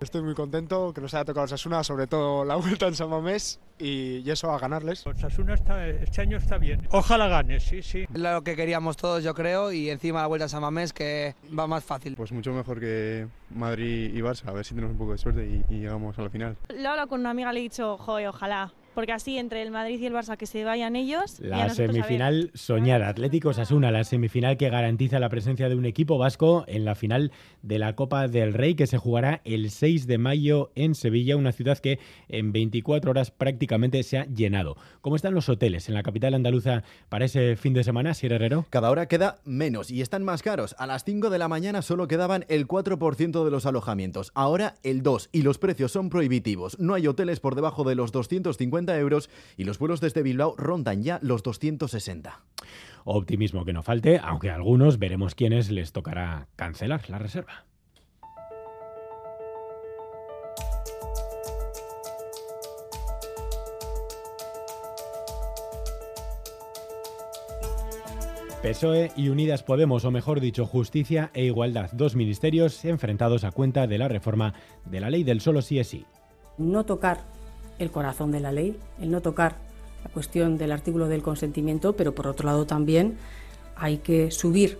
Estoy muy contento que nos haya tocado Sasuna, sobre todo la vuelta en San Mamés y, y eso a ganarles. Osasuna está, este año está bien. Ojalá gane, sí, sí. Lo que queríamos todos, yo creo, y encima la vuelta a San Mamés que va más fácil. Pues mucho mejor que Madrid y Barça, a ver si tenemos un poco de suerte y, y llegamos a la final. Lo he hablado con una amiga, le he dicho, joder, ojalá. Porque así, entre el Madrid y el Barça, que se vayan ellos. y a La nosotros a ver. semifinal soñada. Atlético Sasuna, la semifinal que garantiza la presencia de un equipo vasco en la final de la Copa del Rey que se jugará el 6 de mayo en Sevilla, una ciudad que en 24 horas prácticamente se ha llenado. ¿Cómo están los hoteles en la capital andaluza para ese fin de semana, Sierra Herrero? Cada hora queda menos y están más caros. A las 5 de la mañana solo quedaban el 4% de los alojamientos, ahora el 2% y los precios son prohibitivos. No hay hoteles por debajo de los 250 euros y los vuelos desde Bilbao rondan ya los 260. Optimismo que no falte, aunque a algunos veremos quiénes les tocará cancelar la reserva. PSOE y Unidas Podemos, o mejor dicho, Justicia e Igualdad, dos ministerios enfrentados a cuenta de la reforma de la ley del solo sí es sí. no tocar el corazón de la ley, el no tocar la cuestión del artículo del consentimiento, pero por otro lado también hay que subir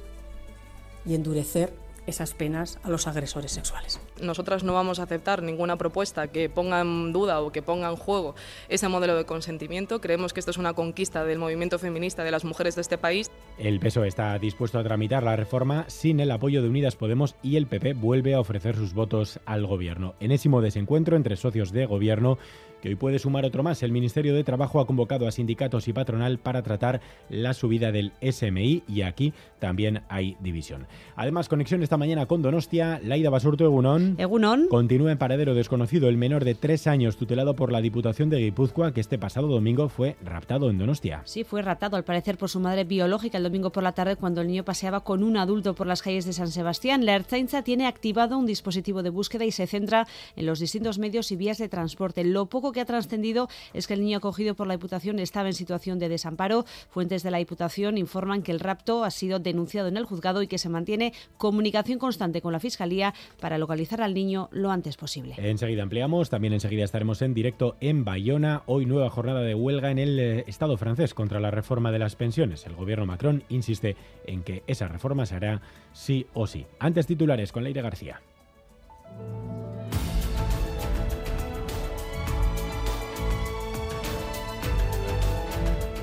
y endurecer esas penas a los agresores sexuales. Nosotras no vamos a aceptar ninguna propuesta que ponga en duda o que ponga en juego ese modelo de consentimiento. Creemos que esto es una conquista del movimiento feminista de las mujeres de este país. El PSOE está dispuesto a tramitar la reforma sin el apoyo de Unidas Podemos y el PP vuelve a ofrecer sus votos al gobierno. Enésimo desencuentro entre socios de gobierno que hoy puede sumar otro más. El Ministerio de Trabajo ha convocado a sindicatos y patronal para tratar la subida del SMI y aquí también hay división. Además, conexión esta mañana con Donostia, Laida Basurto Egunón. Egunon. Continúa en paradero desconocido el menor de tres años tutelado por la Diputación de Guipúzcoa que este pasado domingo fue raptado en Donostia. Sí, fue raptado al parecer por su madre biológica el domingo por la tarde cuando el niño paseaba con un adulto por las calles de San Sebastián. La Ertzaintza tiene activado un dispositivo de búsqueda y se centra en los distintos medios y vías de transporte. Lo poco que ha trascendido es que el niño acogido por la Diputación estaba en situación de desamparo. Fuentes de la Diputación informan que el rapto ha sido denunciado en el juzgado y que se mantiene comunicación constante con la Fiscalía para localizar al niño lo antes posible. Enseguida ampliamos, también enseguida estaremos en directo en Bayona. Hoy nueva jornada de huelga en el eh, Estado francés contra la reforma de las pensiones. El gobierno Macron insiste en que esa reforma se hará sí o sí. Antes titulares con Leire García.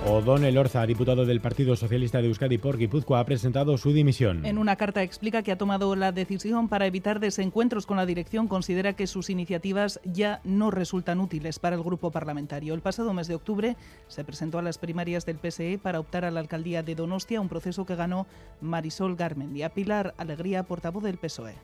O'Donnell Orza, diputado del Partido Socialista de Euskadi por Guipúzcoa, ha presentado su dimisión. En una carta explica que ha tomado la decisión para evitar desencuentros con la dirección. Considera que sus iniciativas ya no resultan útiles para el grupo parlamentario. El pasado mes de octubre se presentó a las primarias del PSE para optar a la alcaldía de Donostia, un proceso que ganó Marisol Garmendi. A Pilar Alegría, portavoz del PSOE.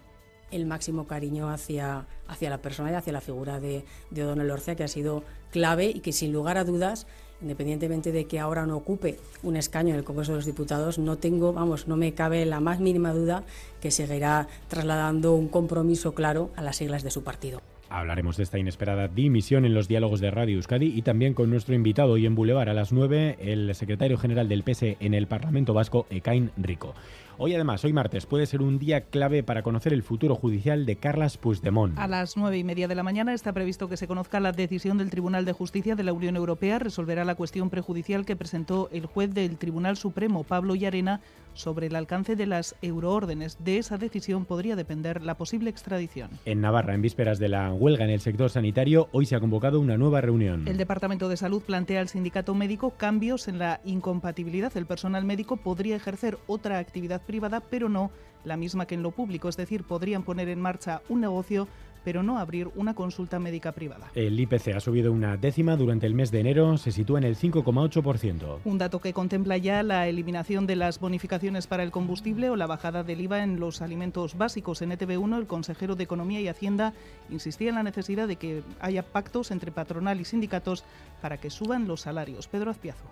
El máximo cariño hacia, hacia la persona y hacia la figura de, de O'Donnell Orcea, que ha sido clave y que sin lugar a dudas independientemente de que ahora no ocupe un escaño en el Congreso de los Diputados, no tengo, vamos, no me cabe la más mínima duda que seguirá trasladando un compromiso claro a las siglas de su partido. Hablaremos de esta inesperada dimisión en los diálogos de Radio Euskadi y también con nuestro invitado hoy en Boulevard a las 9, el secretario general del PSE en el Parlamento Vasco, Ekain Rico. Hoy además, hoy martes, puede ser un día clave para conocer el futuro judicial de Carlas Puigdemont. A las nueve y media de la mañana está previsto que se conozca la decisión del Tribunal de Justicia de la Unión Europea. Resolverá la cuestión prejudicial que presentó el juez del Tribunal Supremo, Pablo Llarena, sobre el alcance de las euroórdenes. De esa decisión podría depender la posible extradición. En Navarra, en vísperas de la huelga en el sector sanitario, hoy se ha convocado una nueva reunión. El Departamento de Salud plantea al sindicato médico cambios en la incompatibilidad. El personal médico podría ejercer otra actividad privada, pero no la misma que en lo público. Es decir, podrían poner en marcha un negocio pero no abrir una consulta médica privada. El IPC ha subido una décima durante el mes de enero, se sitúa en el 5,8%. Un dato que contempla ya la eliminación de las bonificaciones para el combustible o la bajada del IVA en los alimentos básicos. En ETV1, el consejero de Economía y Hacienda insistía en la necesidad de que haya pactos entre patronal y sindicatos para que suban los salarios. Pedro Azpiazu.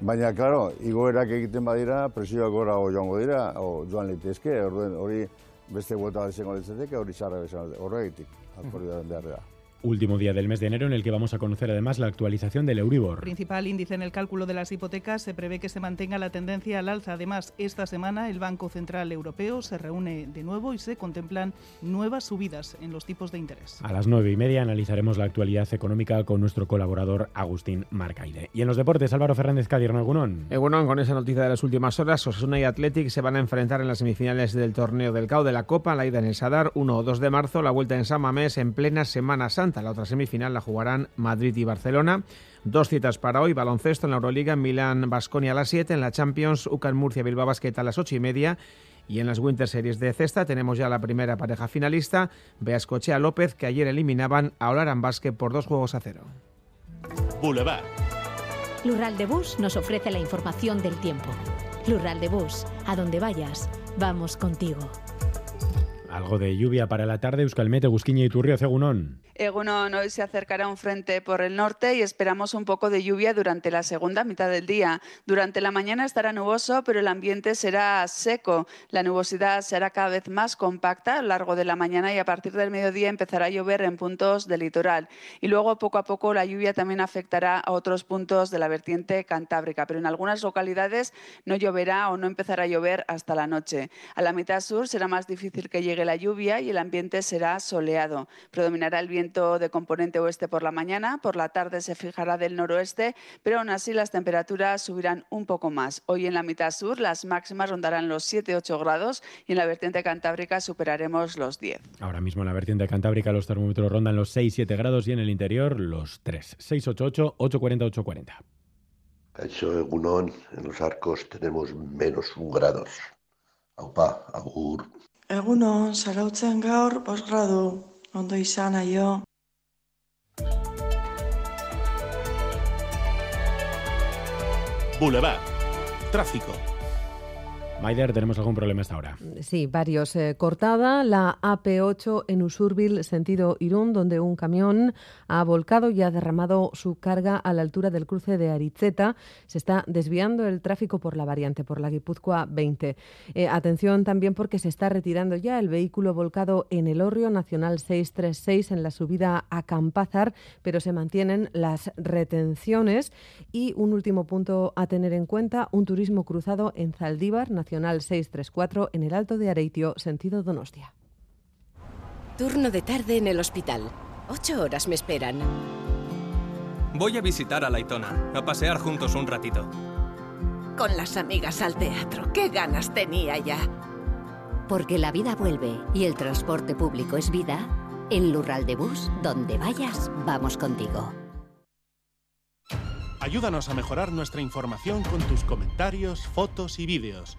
Baina, claro, igoerak egiten badira, presioak gora joango dira, o joan litezke, hori beste gueta izango litzateke, hori txarra bezala horregitik, akordioaren behar da. Último día del mes de enero en el que vamos a conocer además la actualización del Euribor. Principal índice en el cálculo de las hipotecas se prevé que se mantenga la tendencia al alza. Además, esta semana el Banco Central Europeo se reúne de nuevo y se contemplan nuevas subidas en los tipos de interés. A las nueve y media analizaremos la actualidad económica con nuestro colaborador Agustín Marcaide. Y en los deportes, Álvaro Fernández Cadirno Egunon. Egunon, con esa noticia de las últimas horas, Osasuna y Athletic se van a enfrentar en las semifinales del torneo del CAO de la Copa, la ida en el Sadar, 1 o 2 de marzo, la vuelta en San Mamés en plena Semana Santa. La otra semifinal la jugarán Madrid y Barcelona. Dos citas para hoy, baloncesto en la Euroliga, Milán, Basconia a las 7, en la Champions, UCAN Murcia, Bilbao Basket a las 8 y media. Y en las Winter Series de cesta tenemos ya la primera pareja finalista, Beascochea López, que ayer eliminaban a Olaran Basket por dos juegos a cero. Boulevard. Lural de Bus nos ofrece la información del tiempo. Lural de Bus, a donde vayas, vamos contigo. Algo de lluvia para la tarde, Euskalmete, Busquiña y Turrio, Cegunón. Egunon hoy se acercará un frente por el norte y esperamos un poco de lluvia durante la segunda mitad del día. Durante la mañana estará nuboso, pero el ambiente será seco. La nubosidad será cada vez más compacta a lo largo de la mañana y a partir del mediodía empezará a llover en puntos del litoral. Y luego, poco a poco, la lluvia también afectará a otros puntos de la vertiente cantábrica, pero en algunas localidades no lloverá o no empezará a llover hasta la noche. A la mitad sur será más difícil que llegue la lluvia y el ambiente será soleado. Predominará el viento de componente oeste por la mañana, por la tarde se fijará del noroeste, pero aún así las temperaturas subirán un poco más. Hoy en la mitad sur las máximas rondarán los 7-8 grados y en la vertiente cantábrica superaremos los 10. Ahora mismo en la vertiente cantábrica los termómetros rondan los 6-7 grados y en el interior los 3. 688-840-840. Caixo Egunon, en los arcos tenemos menos 1 grados. Aupa, agur. Egunon, zarautzen gaur, bos gradu. ondo izan aio. Boulevard. Tráfico. Maider, ¿tenemos algún problema hasta ahora? Sí, varios. Eh, cortada la AP8 en Usurbil, sentido Irún, donde un camión ha volcado y ha derramado su carga a la altura del cruce de Aritzeta. Se está desviando el tráfico por la variante, por la Guipúzcoa 20. Eh, atención también porque se está retirando ya el vehículo volcado en el Orrio Nacional 636 en la subida a Campázar, pero se mantienen las retenciones. Y un último punto a tener en cuenta, un turismo cruzado en Zaldívar, Nacional 634 en el Alto de Areitio, sentido Donostia. Turno de tarde en el hospital. Ocho horas me esperan. Voy a visitar a Laitona, a pasear juntos un ratito. Con las amigas al teatro, qué ganas tenía ya. Porque la vida vuelve y el transporte público es vida, en Lural de Bus, donde vayas, vamos contigo. Ayúdanos a mejorar nuestra información con tus comentarios, fotos y vídeos.